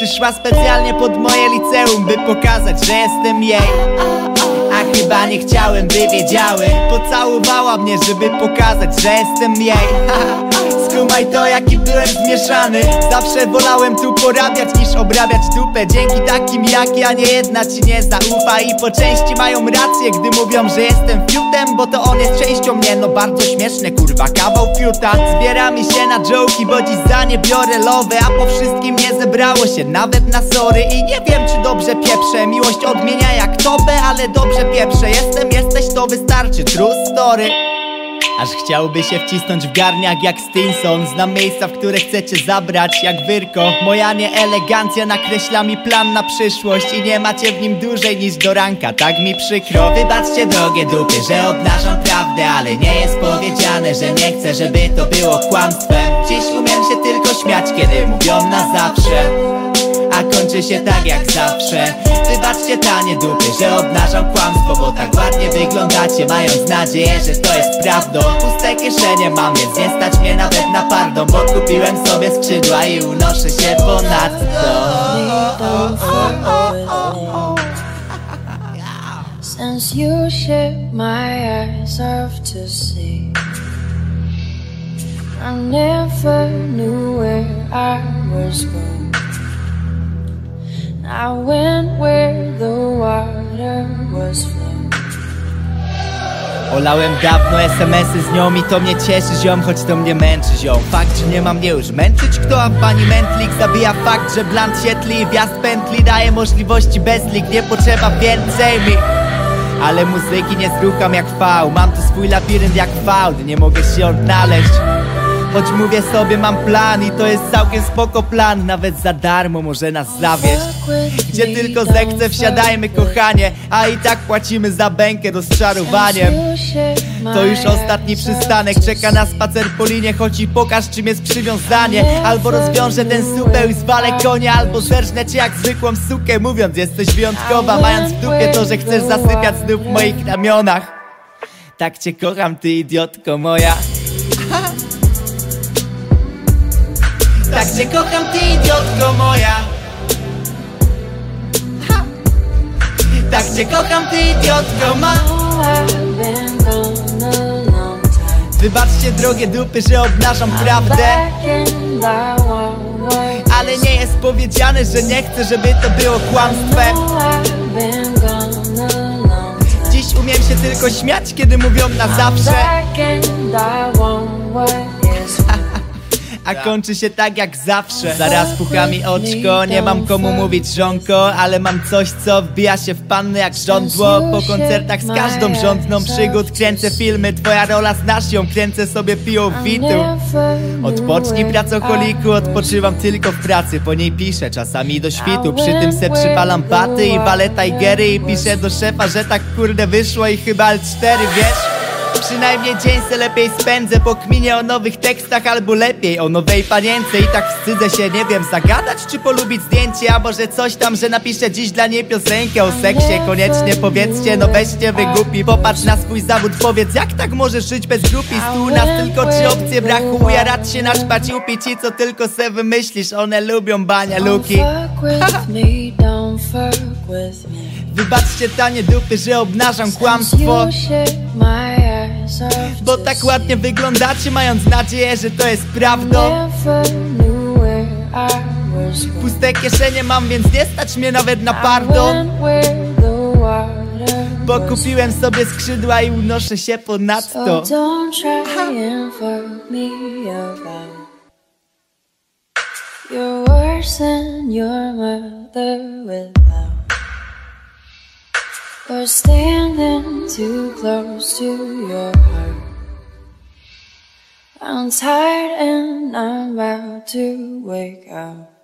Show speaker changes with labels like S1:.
S1: Przyszła specjalnie pod moje liceum, by pokazać, że jestem jej. A chyba nie chciałem, by wiedziały. Pocałowała mnie, żeby pokazać, że jestem jej Skumaj to jaki byłem zmieszany. Zawsze wolałem tu porabiać niż obrabiać dupę. Dzięki takim jak ja nie jedna ci nie zaufa. I po części mają rację, gdy mówią, że jestem fiutem Bo to on jest częścią mnie, no bardzo śmieszne kurwa Kawał fiuta. Zbiera mi się na joki, bo dziś za nie biorę love A po wszystkim nie zebrało się nawet na sory. I nie wiem czy dobrze pieprzę. Miłość odmienia jak tobę, ale dobrze pieprzę Jestem, jesteś, to wystarczy, true story Aż chciałby się wcisnąć w garniak jak Stinson. Znam miejsca, w które chcecie zabrać jak Wyrko. Moja nieelegancja nakreśla mi plan na przyszłość I nie macie w nim dłużej niż do ranka, tak mi przykro. Wybaczcie drogie dupy, że obnażam prawdę Ale nie jest powiedziane, że nie chcę, żeby to było kłamstwem. Dziś umiem się tylko śmiać, kiedy mówią na zawsze kończy się tak jak zawsze. Wybaczcie tanie dupy, że obnażam kłamstwo Bo tak ładnie wyglądacie, mając nadzieję, że to jest prawdą. Puste kieszenie mam, więc nie stać mnie nawet na pardon Bo kupiłem sobie skrzydła i unoszę się ponadto.
S2: Since you shit my eyes off to see I never knew where I was going I went where the water was flowing.
S1: Olałem dawno SMS-y z nią i to mnie cieszy ziom, choć to mnie męczy ziom. Fakt, że nie ma mnie już męczyć kto, a pani Mentlik? Zabija fakt, że blant świetli i wjazd pętli daje możliwości bez lik, nie potrzeba więcej mi. Ale muzyki nie zrucham jak fał Mam tu swój labirynt jak fałd Nie mogę się odnaleźć Choć mówię sobie mam plan i to jest całkiem spoko plan. Nawet za darmo może nas zawieść Gdzie tylko zechce wsiadajmy kochanie. A i tak płacimy za bękę rozczarowaniem to już ostatni przystanek. Czeka na spacer po linie Choć i pokaż czym jest przywiązanie. Albo rozwiążę ten supeł i zwalę konia Albo zerżnę cię jak zwykłą sukę. Mówiąc jesteś wyjątkowa Mając w dupie to, że chcesz zasypiać znów w moich ramionach. Tak cię kocham ty idiotko moja Tak cię kocham ty idiotko moja. Tak cię kocham ty idiotko ma. Wybaczcie drogie dupy, że obnażam prawdę. Ale nie jest powiedziane, że nie chcę, żeby to było kłamstwem. Dziś umiem się tylko śmiać, kiedy mówią na zawsze A kończy się tak jak zawsze. Zaraz puka mi oczko, nie mam komu mówić żonko Ale mam coś, co wbija się w panny jak żądło. Po koncertach z każdą rządną przygód Kręcę filmy, twoja rola znasz ją. Kręcę sobie piją witu. Odpocznij pracocholiku, odpoczywam tylko w pracy Po niej piszę, czasami do świtu. Przy tym se przypalam baty i walę tigery I piszę do szefa, że tak kurde wyszło i chyba L4, wiesz? Przynajmniej dzień se lepiej spędzę Po kminie o nowych tekstach albo lepiej O nowej panience. I tak wstydzę się Nie wiem, zagadać czy polubić zdjęcie A może coś tam, że napiszę dziś dla niej piosenkę O seksie. Koniecznie powiedzcie No weźcie wygłupi Popatrz na swój zawód, powiedz jak tak możesz żyć bez grupi Stu nas tylko trzy opcje brachu Ja rad się naćpać i upić. Ci co tylko se wymyślisz One lubią bania luki.
S2: Fuck with me, don't fuck with me.
S1: Wybaczcie tanie dupy, że obnażam kłamstwo Bo tak ładnie wyglądacie, mając nadzieję, że to jest prawdą. Puste kieszenie mam, więc nie stać mnie nawet na pardon Bo kupiłem sobie skrzydła i unoszę się ponadto
S2: don't try and fuck me around. You're worse than your mother without. Or standing too close to your heart. I'm tired and I'm about to wake up.